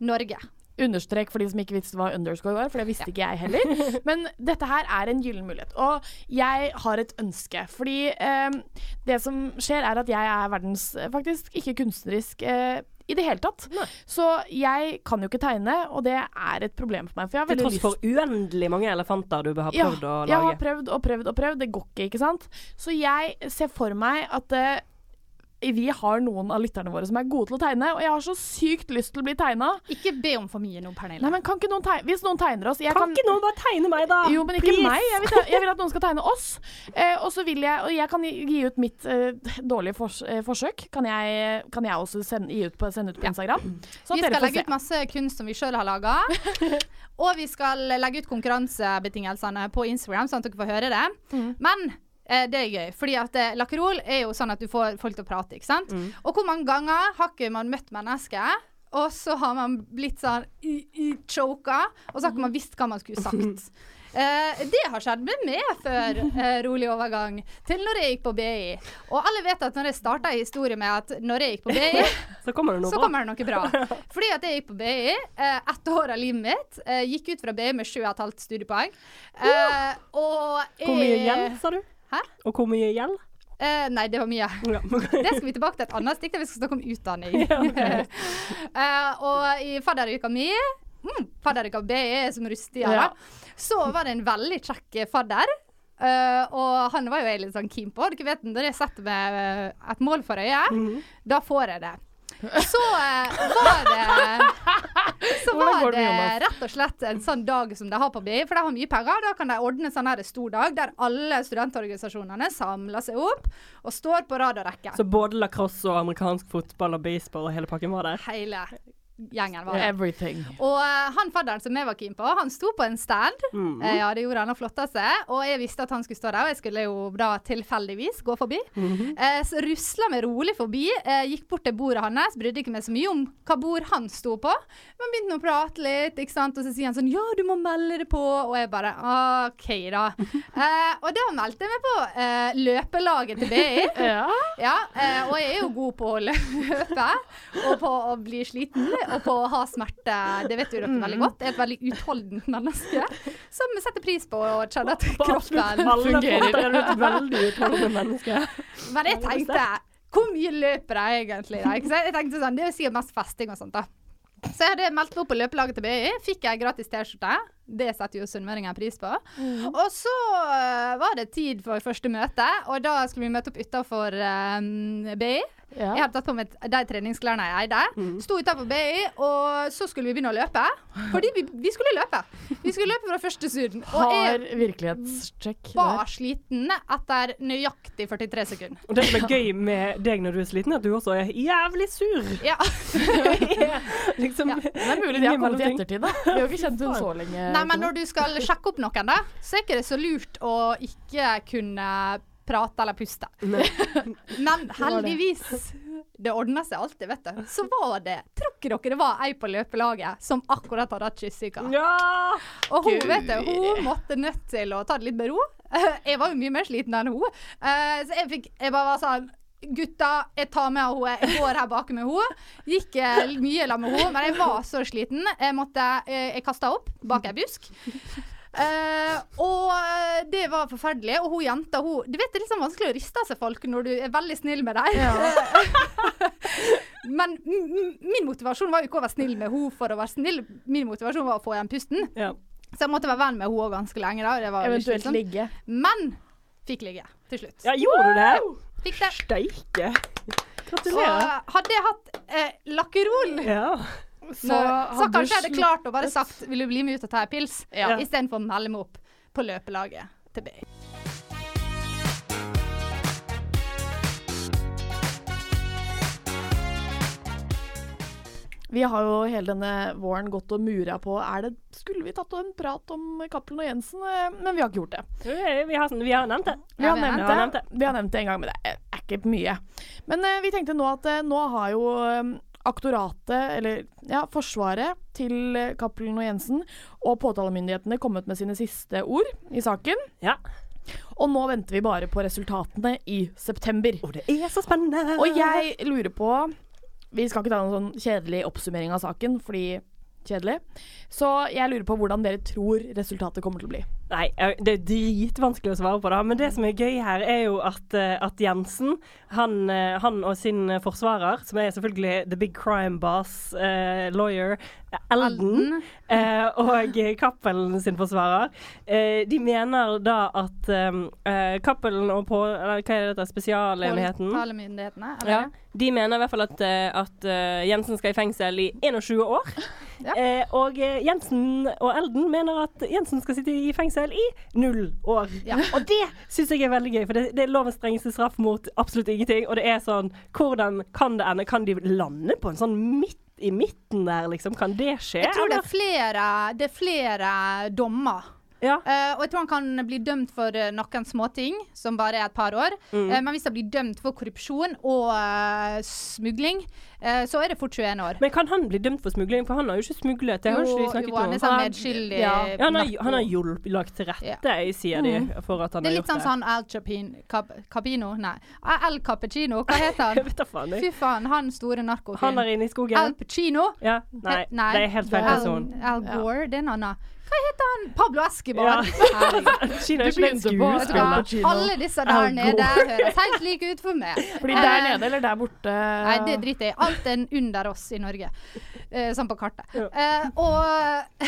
Norge. Understrek for de som ikke visste hva underscore var, for det visste ikke jeg heller. [LAUGHS] Men dette her er en gyllen mulighet. Og jeg har et ønske. Fordi eh, det som skjer, er at jeg er verdens eh, faktisk ikke kunstnerisk eh, i det hele tatt. Så jeg kan jo ikke tegne, og det er et problem for meg. For jeg har Til tross for uendelig mange elefanter du har ja, prøvd å jeg har prøvd og prøvd og prøvd. Det går ikke, ikke sant. Så jeg ser for meg at eh, vi har noen av lytterne våre som er gode til å tegne, og jeg har så sykt lyst til å bli tegna. Ikke be om for mye nå, Pernille. Nei, men kan ikke noen tegne Hvis noen tegner oss jeg Kan ikke noen bare tegne meg, da? Jo, men ikke Please. meg. Jeg vil, jeg vil at [LAUGHS] noen skal tegne oss. Eh, og så vil jeg Og jeg kan gi, ut mitt eh, dårlige fors eh, forsøk. Kan jeg, kan jeg også sende, gi ut på, sende ut på Instagram? Sånn vi skal legge se. ut masse kunst som vi sjøl har laga. [LAUGHS] og vi skal legge ut konkurransebetingelsene på Instagram, sånn at dere får høre det. Mm. Men eh, det er gøy, fordi at eh, lakkerol er jo sånn at du får folk til å prate, ikke sant. Mm. Og hvor mange ganger har ikke man møtt mennesker, og så har man blitt sånn choka, og så har ikke man visst hva man skulle sagt. [LAUGHS] Eh, det har skjedd med meg før eh, rolig overgang til når jeg gikk på BI. Og alle vet at når jeg starta en historie med at når jeg gikk på BI, [LAUGHS] Så kommer det noe kommer det noe bra. [LAUGHS] Fordi at jeg gikk på BI, eh, ett år av livet mitt, eh, gikk ut fra BI med sju og et halvt studiepoeng. Eh, og Hvor mye igjen, sa du? Hæ? Og hvor mye gjeld? Uh, nei, det var mye. Ja. [LAUGHS] Det skal vi tilbake til et annet stikk der vi skal snakke om utdanning. [LAUGHS] uh, [LAUGHS] og i fadderuka mi mm, Fadderuka B er som rustig, Ja. Så var det en veldig kjekk fadder. Uh, og han var jo jeg litt sånn keen på. Dere vet, Når jeg setter meg et mål for øyet, da får jeg det. Så var det Var det rett og slett en sånn dag som de har på BI, for de har mye penger. Da kan de ordne en sånn her stor dag der alle studentorganisasjonene samler seg opp og står på rad og rekke. Så både lacrosse og amerikansk fotball og baseball og hele pakken var der? Hele gjengen var der. Og uh, han fadderen som jeg var keen på, han sto på en stand. Mm. Uh, ja, det gjorde han og flotta seg. Og jeg visste at han skulle stå der, og jeg skulle jo da tilfeldigvis gå forbi. Mm -hmm. uh, så rusla meg rolig forbi, gikk bort til bordet hans, brydde ikke meg så mye om hva bord han sto på. Men begynte å prate litt, ikke sant. Og så sier han sånn Ja, du må melde det på. Og jeg bare OK, da. [LAUGHS] eh, og da meldte jeg meg på eh, løpelaget til BI. [LAUGHS] Ja. Ja, eh, og jeg er jo god på å løpe, og på å bli sliten, og på å ha smerte. Det vet jo dere veldig godt. Jeg er et veldig utholdent menneske som setter pris på å kjenne at kroppen fungerer. fronter er du et veldig utholdende menneske. Men jeg tenkte hvor mye løper jeg egentlig? Da? Ikke sant? Jeg tenkte sånn, Det er jo sikkert mest festing og sånt, da. Så jeg hadde meldt meg opp på løpelaget til BI. Fikk jeg gratis T-skjorte. Det setter jo sunnmøringer pris på. Og så øh, var det tid for første møte, og da skulle vi møte opp utafor BI. Ja. Jeg hadde tatt på meg de treningsklærne jeg eide. Sto utafor BI, og så skulle vi begynne å løpe. Fordi vi, vi skulle løpe. Vi skulle løpe fra første surden. Og jeg Har virkelighetssjekk var der. sliten etter nøyaktig 43 sekunder. Og det som er gøy med deg når du er sliten, er at du også er jævlig sur. Ja. [LAUGHS] liksom, Ja. Det er mulig de har kommet i ettertid, da. Vi har jo ikke kjent henne så lenge. Nei, men når du skal sjekke opp noen, da, så er ikke det så lurt å ikke kunne prate eller puste. [LAUGHS] Men heldigvis, det ordna seg alltid, vet du. Så var det Tror ikke dere det var ei på løpelaget som akkurat hadde hatt kyssesyke? Ja! Og hun vet du, hun måtte nødt til å ta det litt med ro. [LAUGHS] Jeg var jo mye mer sliten enn hun. Eh, Så jeg, fikk, jeg bare var sånn Gutta, jeg tar med henne. Jeg går her bak med henne. Gikk eh, mye sammen med henne, men jeg var så sliten. Jeg måtte eh, Jeg kasta opp bak ei busk. Eh, og eh, det var forferdelig. Og hun jenta, hun Du vet det er liksom vanskelig å riste av seg folk når du er veldig snill med dem. [LAUGHS] Men m- m- min motivasjon var jo ikke å være snill med henne for å være snill. Min motivasjon var å få igjen pusten. ja. Så jeg måtte være venn med henne ganske lenge. da. Det var Eventuelt slitsomt. ligge. Men fikk ligge til slutt. Ja, gjorde du det? Fikk det. Steike. Gratulerer. hadde jeg hatt eh, lakkerol, Ja. Så, så kanskje jeg hadde klart å bare sagt 'vil du bli med ut og ta en pils', ja. istedenfor å melde meg opp på løpelaget til BI. Vi har jo hele denne våren gått og mura på er det, Skulle vi tatt en prat om Cappelen og Jensen? Eh, men vi har ikke gjort det. Vi har, vi har nevnt det. Vi har, nevnt, det. nevnt det. Vi har nevnt det en gang, men det er ikke mye. Men eh, vi tenkte nå at eh, nå har jo aktoratet, eller ja, forsvaret til eh, Cappelen og Jensen og påtalemyndighetene kommet med sine siste ord i saken. Ja. Og nå venter vi bare på resultatene i september. Og det er så spennende. Og jeg lurer på Vi skal ikke ta noen sånn kjedelig oppsummering av saken, fordi kjedelig. Så jeg lurer på hvordan dere tror resultatet kommer til å bli. Nei, eh, det er dritvanskelig å svare på det. Men det som er gøy her, er jo at, eh, at Jensen, han, eh, han og sin forsvarer, som er selvfølgelig the big crime boss, eh, lawyer, Elden, eh, og Cappelen sin forsvarer, eh, de mener da at eh, Cappelen og på, eller, hva er dette, spesialenheten? Påtalemyndighetene. Ja, de mener i hvert fall at, at Jensen skal i fengsel i 21 år. [LAUGHS] Ja. Eh, og Jensen og Elden mener at Jensen skal sitte i fengsel i null år. Ja. Og det syns jeg er veldig gøy, for det, det er lovens strengeste straff mot absolutt ingenting. Og det er sånn Hvordan kan det ende? Kan de lande på en sånn midt i midten der, liksom? Kan det skje? Jeg tror det er flere, det er flere dommer. Ja. Uh, og jeg tror han kan bli dømt for uh, noen småting, som bare er et par år. Mm. Uh, men hvis han blir dømt for korrupsjon og smugling, så er det fort 21 år. Men kan han bli dømt for smugling? For han har jo ikke smuglet. Det har jo ikke vi snakket jo, han er sånn medskyldig. Ja, ja, han har, han har hjulpet, lagt til rette, Ja. sier de, for at han Det har er gjort litt sånn som sånn Al Capino, Cap, Capino? Nei. Al Cappuccino, hva heter [LAUGHS] Jeg han? vet da faen. jeg. Fy faen, han store Han narkofyren. der inne i skogen. Al Pacino? Ja, nei, det er helt feil Al, person. Al Gore, det er en annen. Hva heter han? Pablo Escobar. [LAUGHS] [LAUGHS] Kina er ikke en? Pacino. Alle disse der nede høres helt like ut for meg. [LAUGHS] Blir der Eh, nede eller der borte? Nei, det driter jeg i. Alt er under oss i Norge. Uh, sånn på kartet. Uh, og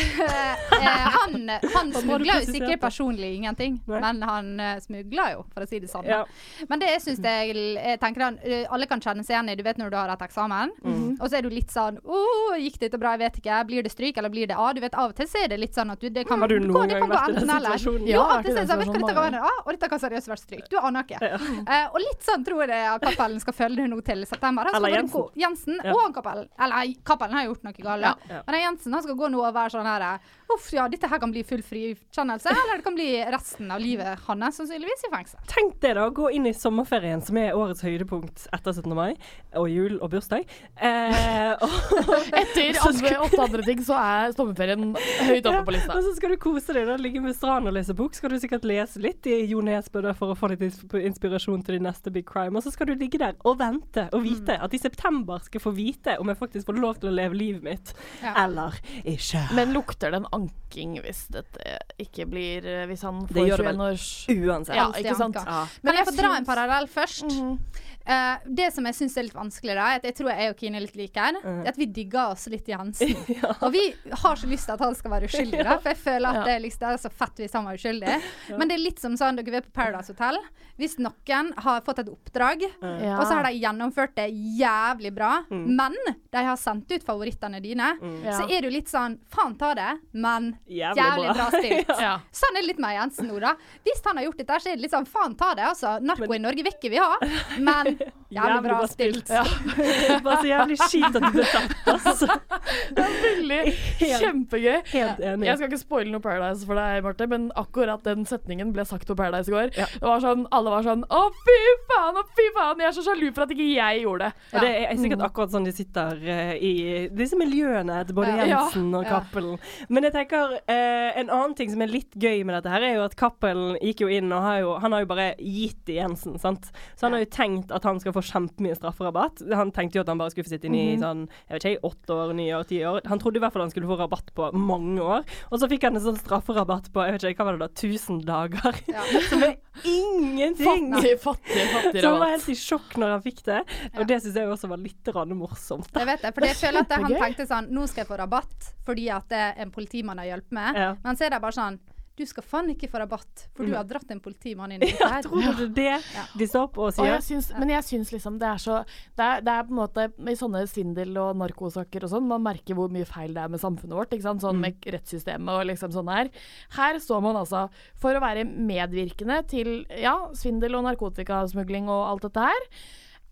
han, han smugla jo sikkert personlig ingenting, men han smugla jo, for å si det sånn. Ja. Men det syns jeg, jeg tenker han, alle kan kjenne seg igjen i, du vet når du har hatt eksamen, Mm. og så er du litt sånn Å, gikk dette bra? Jeg vet ikke. Blir det stryk, eller blir det A? Du vet, av og til så er det litt sånn at du det kan, Har du gå- noen det gang kan gå vært i den eller. situasjonen? Ja, Ja, er det sånn, vet hva, dette kan være A, og dette kan seriøst være stryk. Du aner ikke. Eh, og litt sånn tror jeg at Cappelen skal følge det nå til september. Han Eller Jensen. gå- Jensen Ja. og Cappelen. Eller Cappelen har gjort noe galt, Ja. Ja. men Jensen han skal gå nå og være sånn her Uff, ja, dette her kan bli full frikjennelse, eller det kan bli resten av livet hans sannsynligvis i fengsel. Tenk det, da. Gå inn i sommerferien, som er årets høydepunkt etter 17. mai. Og jul og bursdag. Eh, og, [LAUGHS] Etter andre, åtte andre ting, så er sommerferien høyt oppe på lista. og så skal du kose deg. da, Ligge med stranden og lese bok. Skal du sikkert lese litt i Jo Nesbø for å få litt inspirasjon til din neste big crime. Og så skal du ligge der og vente og vite Mm. at i september skal jeg få vite om jeg faktisk får lov til å leve livet mitt. Ja. Eller ikke. Men lukter den en anking hvis dette ikke blir eh, Hvis han Det får gjør det vel 21 års Uansett. Ja, ikke sant? Ja. Men jeg jeg får dra en parallell først. Mhm. Eh, det som jeg syns er litt vanskelig, da, er at jeg tror jeg og Kine er litt like her, Mm. at vi digger oss litt i Hansen. [LAUGHS] ja. Og vi har så lyst til at han skal være uskyldig, da, for jeg føler at Ja. det, er liksom, det er så fett hvis han var uskyldig. Men det er litt som sånn dere er på Paradise Hotel. Hvis noen har fått et oppdrag, Ja. og så har de gjennomført det jævlig bra, Mm. men de har sendt ut favorittene dine, mm. så er du litt sånn Faen ta det, men Jævlig jævlig, bra. bra, stilt. [LAUGHS] Ja. Sånn er det litt med Jensen nå, da. Hvis han har gjort dette, så er det litt sånn faen ta det, altså. Narko i Norge vil ikke vi ha, men [LAUGHS] jævlig bra spilt. Ja. [LAUGHS] Bare så jævlig kjipt at du ble tatt, altså. [LAUGHS] Veldig kjempegøy. Helt enig. Jeg skal ikke spoile noe Paradise for deg, Marte, men akkurat den setningen ble sagt på Paradise i går. Ja. Det var sånn, Alle var sånn Å, fy faen, å, fy faen! Jeg er så sjalu for at ikke jeg gjorde det. Ja. det er sikkert akkurat sånn de sitter uh, i disse miljøene til både. Jensen og. Cappelen. Men jeg tenker uh, en annen ting som er litt gøy med dette her, er jo at Cappelen gikk jo inn og har jo, han har jo bare gitt til Jensen, sant. Så han har jo tenkt at han skal få kjempemye strafferabatt. Han tenkte jo at han bare skulle få sitte inne i sånn, jeg vet ikke, åtte år, ni år, ti år. Han trodde i hvert fall han skulle få rabatt på mange år. Og så fikk han en sånn strafferabatt på, jeg vet ikke, hva var det da, 1000 dager. Ja. [LAUGHS] Som er ingenting! Fattig, fattig, fattig Så han var helt i sjokk når han fikk det. Ja. Og det syns jeg også var litt morsomt. Da. Jeg vet det, for jeg føler at han tenkte sånn Nå skal jeg få rabatt fordi at det en politimann har hjulpet meg. Ja. Men så er det bare sånn Du skal faen ikke få rabatt, for du har dratt en politimann inn i [LAUGHS] dette Ja, her. tror du det de står opp og Og sier? jeg syns, men jeg syns liksom det er så det er, det er på en måte I sånne svindel- og narkosaker og sånn, man merker hvor mye feil det er med samfunnet vårt. ikke sant? Sånn med rettssystemet og liksom sånn her. Her står man altså for å være medvirkende til ja, svindel og narkotikasmugling og alt dette her.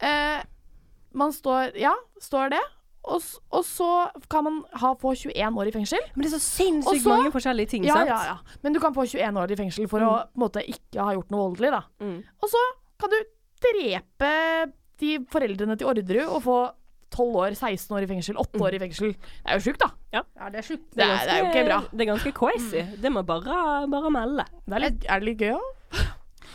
Eh, man står Ja, står det. Og, og så kan man ha, få 21 år i fengsel. Men det er så sinnssykt så- mange forskjellige ting, Ja, sant? ja, ja. Men du kan få 21 år i fengsel for å på en måte ikke ha gjort noe voldelig, da. Mm. Og så kan du drepe de foreldrene til Orderud og få 12 år, 16 år i fengsel, 8 år i fengsel. Det er jo sjukt, da. Ja, det er sjukt. Det er, det er jo ikke bra. Det er ganske crazy. Det må bare, bare melde. Det er, litt, er det litt gøy òg?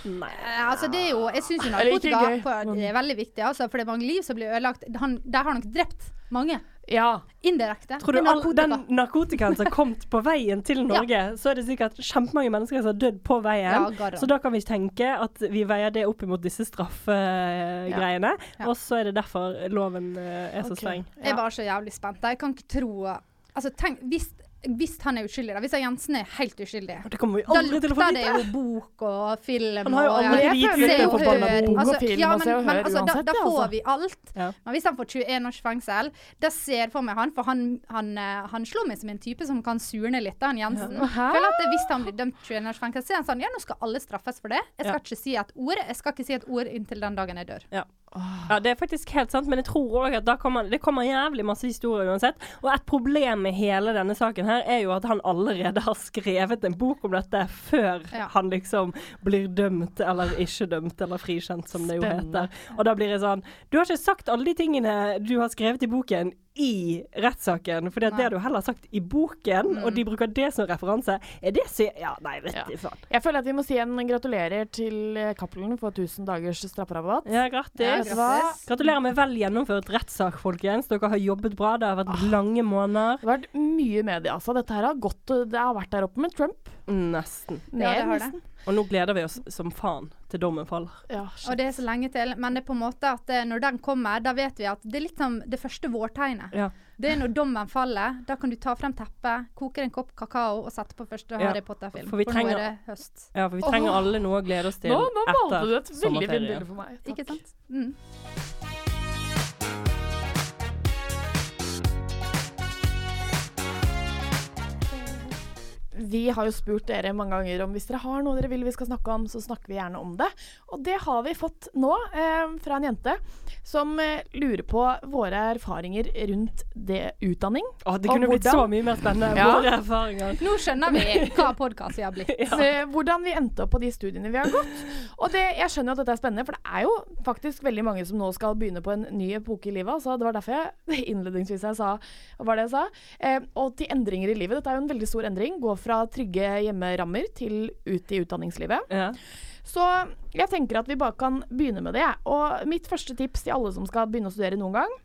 Nei. Eh, Altså, det er jo, jeg syns jo narkotika er veldig viktig, altså, for det er mange liv som blir ødelagt. Han, der har nok drept mange. Ja. Indirekte. Tror du narkotika. all, den narkotikaen som har kommet på veien til [LAUGHS] Norge, så er det sikkert kjempemange mennesker som har dødd på veien. Ja, så da kan vi tenke at vi veier det opp imot disse straffegreiene. Ja. Og så er det derfor loven eh, er så Ok. streng. Jeg var så jævlig spent. Jeg kan ikke tro Altså, tenk, hvis, hvis han er uskyldig, da. Hvis Jensen er helt uskyldig. Det kommer vi Da aldri til å få lukter det jo bok og film Han har jo aldri ja, gitt ut og forbanna bok og Altså, film ja, og Se og men, men Hør altså, uansett, da da får altså. vi alt. Ja. Men hvis han får 21 års fengsel, da ser jeg for meg han For han, han, eh, han slår meg som en type som kan surne litt, da, han Jensen. Ja. Føler at Hvis han blir dømt 21 års fengsel, så er han sånn Ja, nå skal alle straffes for det. Jeg skal ikke si et ord. Jeg skal ikke si et ord inntil den dagen jeg dør. Ja. Ja, det er faktisk helt sant, men jeg tror òg at kommer, det kommer jævlig masse historier uansett. Og et problem med hele denne saken her er jo at han allerede har skrevet en bok om dette før Ja. han liksom blir dømt, eller ikke dømt, eller frikjent, som det jo heter. Og da blir det sånn Du har ikke sagt alle de tingene du har skrevet i boken i rettssaken, for det har du heller sagt i boken, og de bruker det som referanse. Er det så Ja, nei, vet Ja. du faen. Jeg føler at vi må si en gratulerer til eh, Cappelen for 1000 dagers strafferabatt. Ja, Ja, grattis. grattis. Gratulerer med vel gjennomført rettssak, folkens. Dere har jobbet bra. Det har vært lange måneder. Det har vært mye media, altså. Dette her har gått Det har vært der oppe med Trump. Nesten. Ja, det har det. Og nå gleder vi oss som faen til dommen faller. Ja, Og det er så lenge til. Men det er på en måte at eh, når den kommer, da vet vi at det er litt som det første vårtegnet. Ja. Det er når dommen faller. Da kan du ta frem teppet, koke en kopp kakao og sette på første Ja, Harry Potter-film. for for, nå er det høst. Ja, for vi trenger alle noe å glede oss til Nå, nå valgte du et veldig fint bilde for meg. Takk. Ikke sant? Mm. Vi har jo spurt dere mange ganger om hvis dere har noe dere vil vi skal snakke om, så snakker vi gjerne om det. Og det har vi fått nå eh, fra en jente som eh, lurer på våre erfaringer rundt det utdanning. Å, det kunne blitt så mye mer spennende. Ja. Våre erfaringer. Nå skjønner vi hva podkast vi har blitt. [LAUGHS] Ja. hvordan vi endte opp på de studiene vi har gått. Og det, jeg skjønner jo at dette er spennende, for det er jo faktisk veldig mange som nå skal begynne på en ny epoke i livet. Altså, det var derfor jeg [LAUGHS] innledningsvis jeg sa hva var det jeg sa. Eh, og til endringer i livet. Dette er jo en veldig stor endring. Gå fra trygge hjemmerammer til ut i utdanningslivet. Ja. Så jeg tenker at vi bare kan begynne med det. Og mitt første tips til alle som skal begynne å studere noen gang,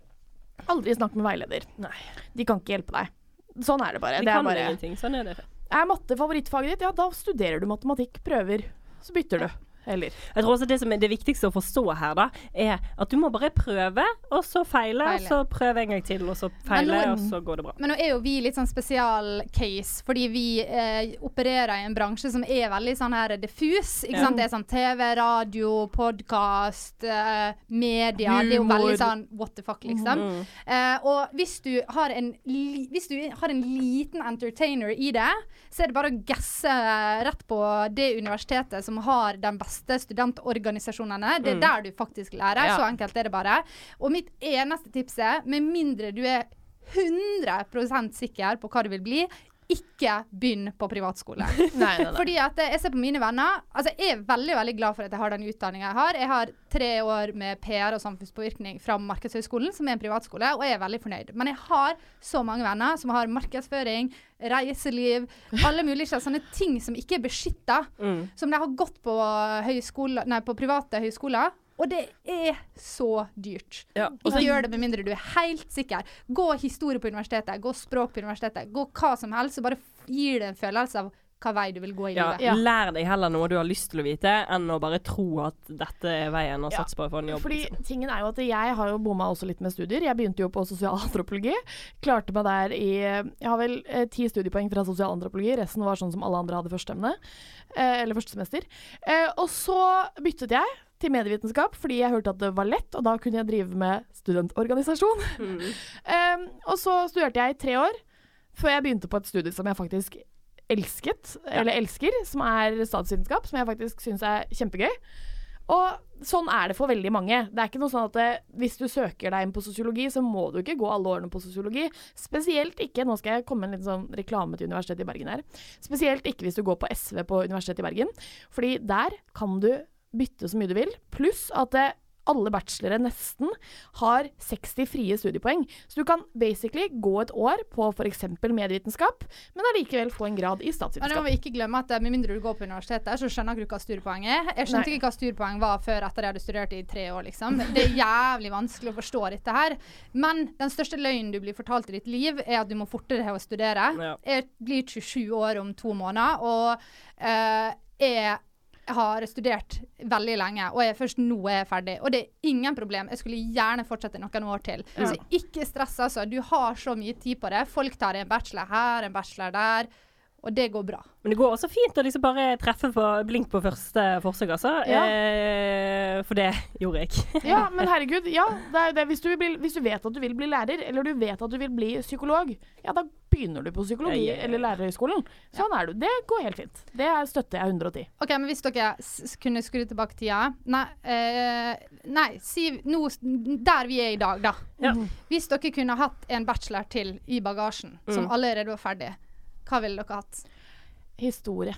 aldri snakk med veileder. Nei. De kan ikke hjelpe deg. Sånn er det bare. De det er kan bare ingenting. Sånn er det. Er matte favorittfaget ditt, ja da studerer du matematikk, prøver. Så bytter du. Eller Jeg tror også det som er det viktigste å forstå her, da, er at du må bare prøve, og så feile, og så prøve en gang til, og så feile, nå- og så går det bra. Men nå er jo vi litt sånn spesial-case, fordi vi eh, opererer i en bransje som er veldig sånn her diffus. Ikke Ja. sant? Det er sånn TV, radio, podkast, eh, media. Det er jo veldig sånn what the fuck, liksom. Mm. Eh, og hvis du, har en hvis du har en liten entertainer i det, så er det bare å gasse rett på det universitetet som har den beste studentorganisasjonene. Det er der du faktisk lærer. Ja. Så enkelt er det bare. Og mitt eneste tips er, med mindre du er 100% sikker på hva det vil bli, ikke begynn på privatskole. [LAUGHS] Nei, nei, nei. Fordi at jeg ser på mine venner Altså jeg er veldig veldig glad for at jeg har den utdanninga jeg har. Jeg har tre år med PR og samfunnspåvirkning fra Markedshøgskolen, som er en privatskole, og jeg er veldig fornøyd. Men jeg har så mange venner som har markedsføring, reiseliv, alle mulige sånne ting som ikke er beskytta. Mm. Som de har gått på, høyskole, nei, på private høyskoler. Og det er så dyrt. Ja, Ikke så- gjør det med mindre du er helt sikker. Gå historie på universitetet, gå språk på universitetet, gå hva som helst, og bare gir det en følelse av hva vei du vil gå i Ja, livet. Ja. Lær deg heller noe du har lyst til å vite, enn å bare tro at dette er veien, å Ja, satse på for en jobb. Fordi liksom. tingen er jo at jeg har jo bomma også litt med studier. Jeg begynte jo på sosialantropologi. Klarte meg der i Jeg har vel eh, ti studiepoeng fra sosialantropologi. Resten var sånn som alle andre hadde førsteemne. Eh, eller første semester. Eh, og så byttet jeg til medievitenskap fordi jeg hørte at det var lett, og da kunne jeg drive med studentorganisasjon. [LAUGHS] Eh, og så studerte jeg i tre år før jeg begynte på et studie som jeg faktisk elsket, eller elsker, som er statsvitenskap, som jeg faktisk syns er kjempegøy. Og sånn er det for veldig mange. Det er ikke noe sånn at det, hvis du søker deg inn på sosiologi, så må du ikke gå alle årene på sosiologi. Spesielt ikke Nå skal jeg komme med en liten sånn reklame til Universitetet i Bergen her. Spesielt ikke hvis du går på SV på Universitetet i Bergen. Fordi der kan du bytte så mye du vil. Pluss at det, alle bachelore nesten har 60 frie studiepoeng. Så du kan basically gå et år på f.eks. medievitenskap, men allikevel få en grad i statsvitenskap. Men nå må vi ikke glemme at eh, med mindre du går på universitetet, så skjønner du ikke hva studiepoeng er. Jeg skjønte Nei. ikke hva studiepoeng var før etter jeg hadde studert i tre år, liksom. Det er jævlig vanskelig å forstå dette her. Men den største løgnen du blir fortalt i ditt liv, er at du må fortere deg å studere. Ja. Jeg blir 27 år om to måneder, og uh, jeg har studert veldig lenge, og jeg først nå er jeg ferdig. Og det er ingen problem. Jeg skulle gjerne fortsette noen år til. Så ikke stress, altså. Du har så mye tid på det. Folk tar en bachelor her, en bachelor der, og det går bra. Men det går også fint å liksom bare treffe på blink på første forsøk, altså. Ja. Eh, for det gjorde jeg. [LAUGHS] Ja, men herregud, ja. Det er det. Hvis, du vil bli, hvis du vet at du vil bli lærer, eller du vet at du vil bli psykolog, ja, da begynner du på psykologi Ja, ja, ja. eller lærerhøgskolen. Sånn er du. Det går helt fint. Det støtter jeg 110. OK, men hvis dere kunne skru tilbake tida Nei, eh, nei si noe Der vi er i dag, da. Ja. Hvis dere kunne hatt en bachelor til i bagasjen, som allerede var ferdig, hva ville dere hatt? Historie.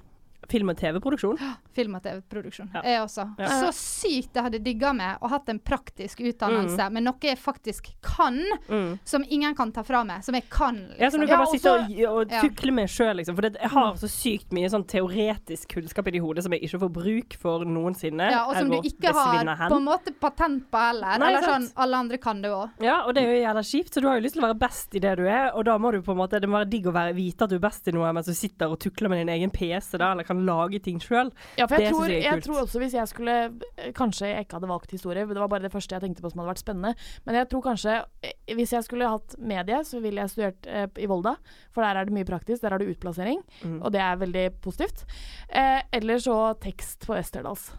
Film- og TV-produksjon. Film- og TV-produksjon. Ja. Jeg også. Ja. Så sykt jeg hadde digga med å hatt en praktisk utdannelse, men noe jeg faktisk kan, Mm. som ingen kan ta fra meg. Som jeg kan, liksom. Ja, som du kan Ja, bare sitte og, og tukle med sjøl, liksom. For det, jeg har så sykt mye sånn teoretisk kunnskap i det hodet som jeg ikke får bruk for noensinne. Ja, og som du ikke har på en måte patent på heller. Nei, Eller sånn, alle andre kan det òg. Ja, og det er jo jævla kjipt, så du har jo lyst til å være best i det du er, og da må du på en måte Det må være digg å være, vite at du er best i noe mens du sitter og tukler med din egen PC, da, eller kan lage ting sjøl. Ja, for Det jeg, tror, jeg er jeg tror også hvis jeg skulle eh, Kanskje jeg ikke hadde valgt historie, det var bare det første jeg tenkte på som hadde vært spennende. Men jeg tror kanskje eh, hvis jeg skulle hatt medie, så ville jeg studert eh, i Volda. For der er det mye praktisk. Der har du utplassering, Mm. og det er veldig positivt. Eh, eller så tekst på Westerdals.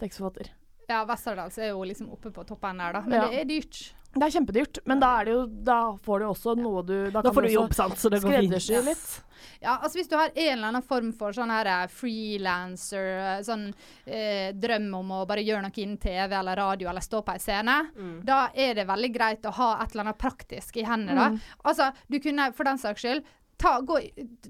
Tekstforfatter. Ja, Westerdals er jo liksom oppe på toppen der, da. Men Ja. det er dyrt. Det er kjempedyrt, men da, er det jo, da får du også noe du Da, Da kan får du jobb, sant, så det går fint. litt. Ja, altså Hvis du har en eller annen form for sånn her eh, frilanser, eh, sånn eh, drøm om å bare gjøre noe innen TV eller radio eller stå på en scene, da er det veldig greit å ha et eller annet praktisk i hendene. da. Altså, du kunne for den saks skyld Ta, gå,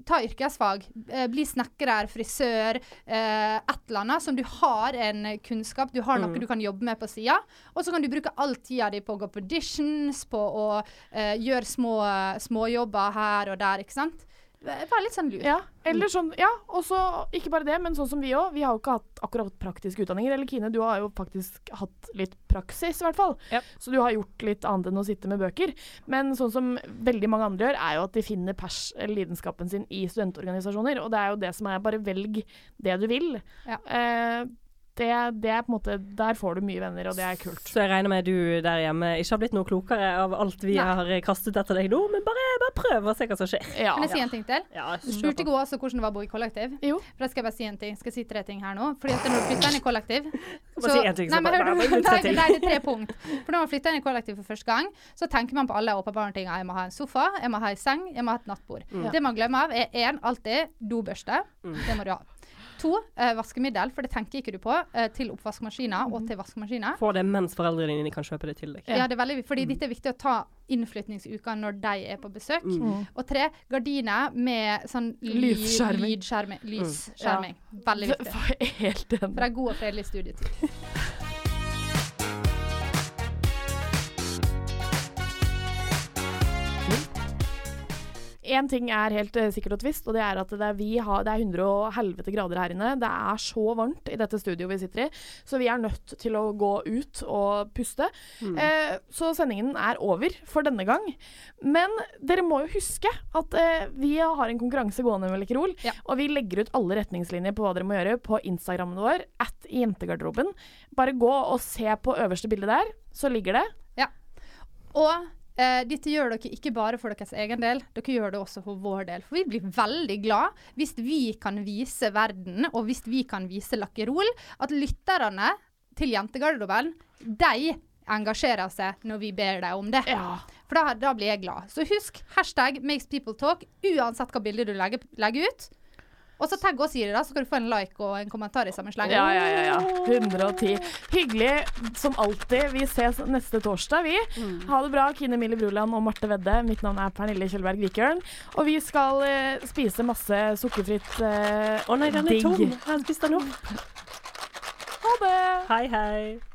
ta yrkesfag. Eh, bli snekker, frisør. Eh, et eller annet som du har en kunnskap, du har noe du kan jobbe med på sida. Og så kan du bruke all tida di på å gå på auditions, på å eh, gjøre små småjobber her og der, ikke sant. Bare litt sånn lur. Ja, eller sånn, ja, og så ikke bare det, men sånn som vi òg. Vi har jo ikke hatt akkurat praktiske utdanninger. Eller Kine, du har jo faktisk hatt litt praksis, i hvert fall. Ja. Så du har gjort litt annet enn å sitte med bøker. Men sånn som veldig mange andre gjør, er jo at de finner pers lidenskapen sin i studentorganisasjoner. Og det er jo det som er bare velg det du vil. Ja. Eh, det, det er på en måte Der får du mye venner, og det er kult. Så jeg regner med du der hjemme ikke har blitt noe klokere av alt vi Nei. har kastet etter deg nå, men bare, bare prøv og se hva som skjer. Ja. Kan jeg si en ting til? Ja, Du spurte i går også hvordan det var å bo i kollektiv. Jo. For da skal jeg bare si en ting. Skal jeg si tre ting her nå? Fordi at når du flytter inn i kollektiv Bare si en ting, så Nei, men hør du, bare- bare nei, nei, det er tre punkt. For når man flytter inn i kollektiv for første gang, så tenker man på alle åpenbare ting. Jeg må ha en sofa, jeg må ha en seng, jeg må ha et nattbord. Mm. Det man glemmer av, er én, alltid dobørste. Det må du ha. To, eh, vaskemiddel, for det tenker ikke du på, eh, til oppvaskmaskiner og til vaskemaskiner. Få det mens foreldrene dine kan kjøpe det til deg. Ja, det er veldig, fordi dette er viktig å ta innflytningsuka når de er på besøk. Og tre, gardiner med sånn ly- Lysskjerming. lydskjerming. Lysskjerming. Veldig viktig. Helt enig. For en god og fredelig studietid. [LAUGHS] Én ting er helt eh, sikkert og tvist, og det er at det er, vi har, det er 100 og helvete grader her inne. Det er så varmt i dette studioet vi sitter i, så vi er nødt til å gå ut og puste. Eh, så sendingen er over for denne gang. Men dere må jo huske at eh, vi har en konkurranse gående med Lekerol, Ja. og vi legger ut alle retningslinjer på hva dere må gjøre på Instagrammen vår, at jentegarderoben. Bare gå og se på øverste bilde der, så ligger det. Og eh, dette gjør dere ikke bare for deres egen del, dere gjør det også for vår del. For vi blir veldig glad hvis vi kan vise verden, og hvis vi kan vise Lakkerol, at lytterne til Jentegarderoben, de engasjerer seg når vi ber dem om det. For da, da blir jeg glad. Så husk hashtag makes people talk, uansett hva bilde du legger, legger ut. Og så tagg oss i det, da, så skal du få en like og en kommentar i samme sleng. Ja, ja, ja, ja. 110. Hyggelig som alltid. Vi ses neste torsdag, vi. Ha det bra, Kine Mille Bruland og Marte Vedde. Mitt navn er Pernille Kjølberg Vikørn. Og vi skal eh, spise masse sukkerfritt eh, Å nei, den er digg. tom. Jeg har spist den opp. Ha det! Hei, hei.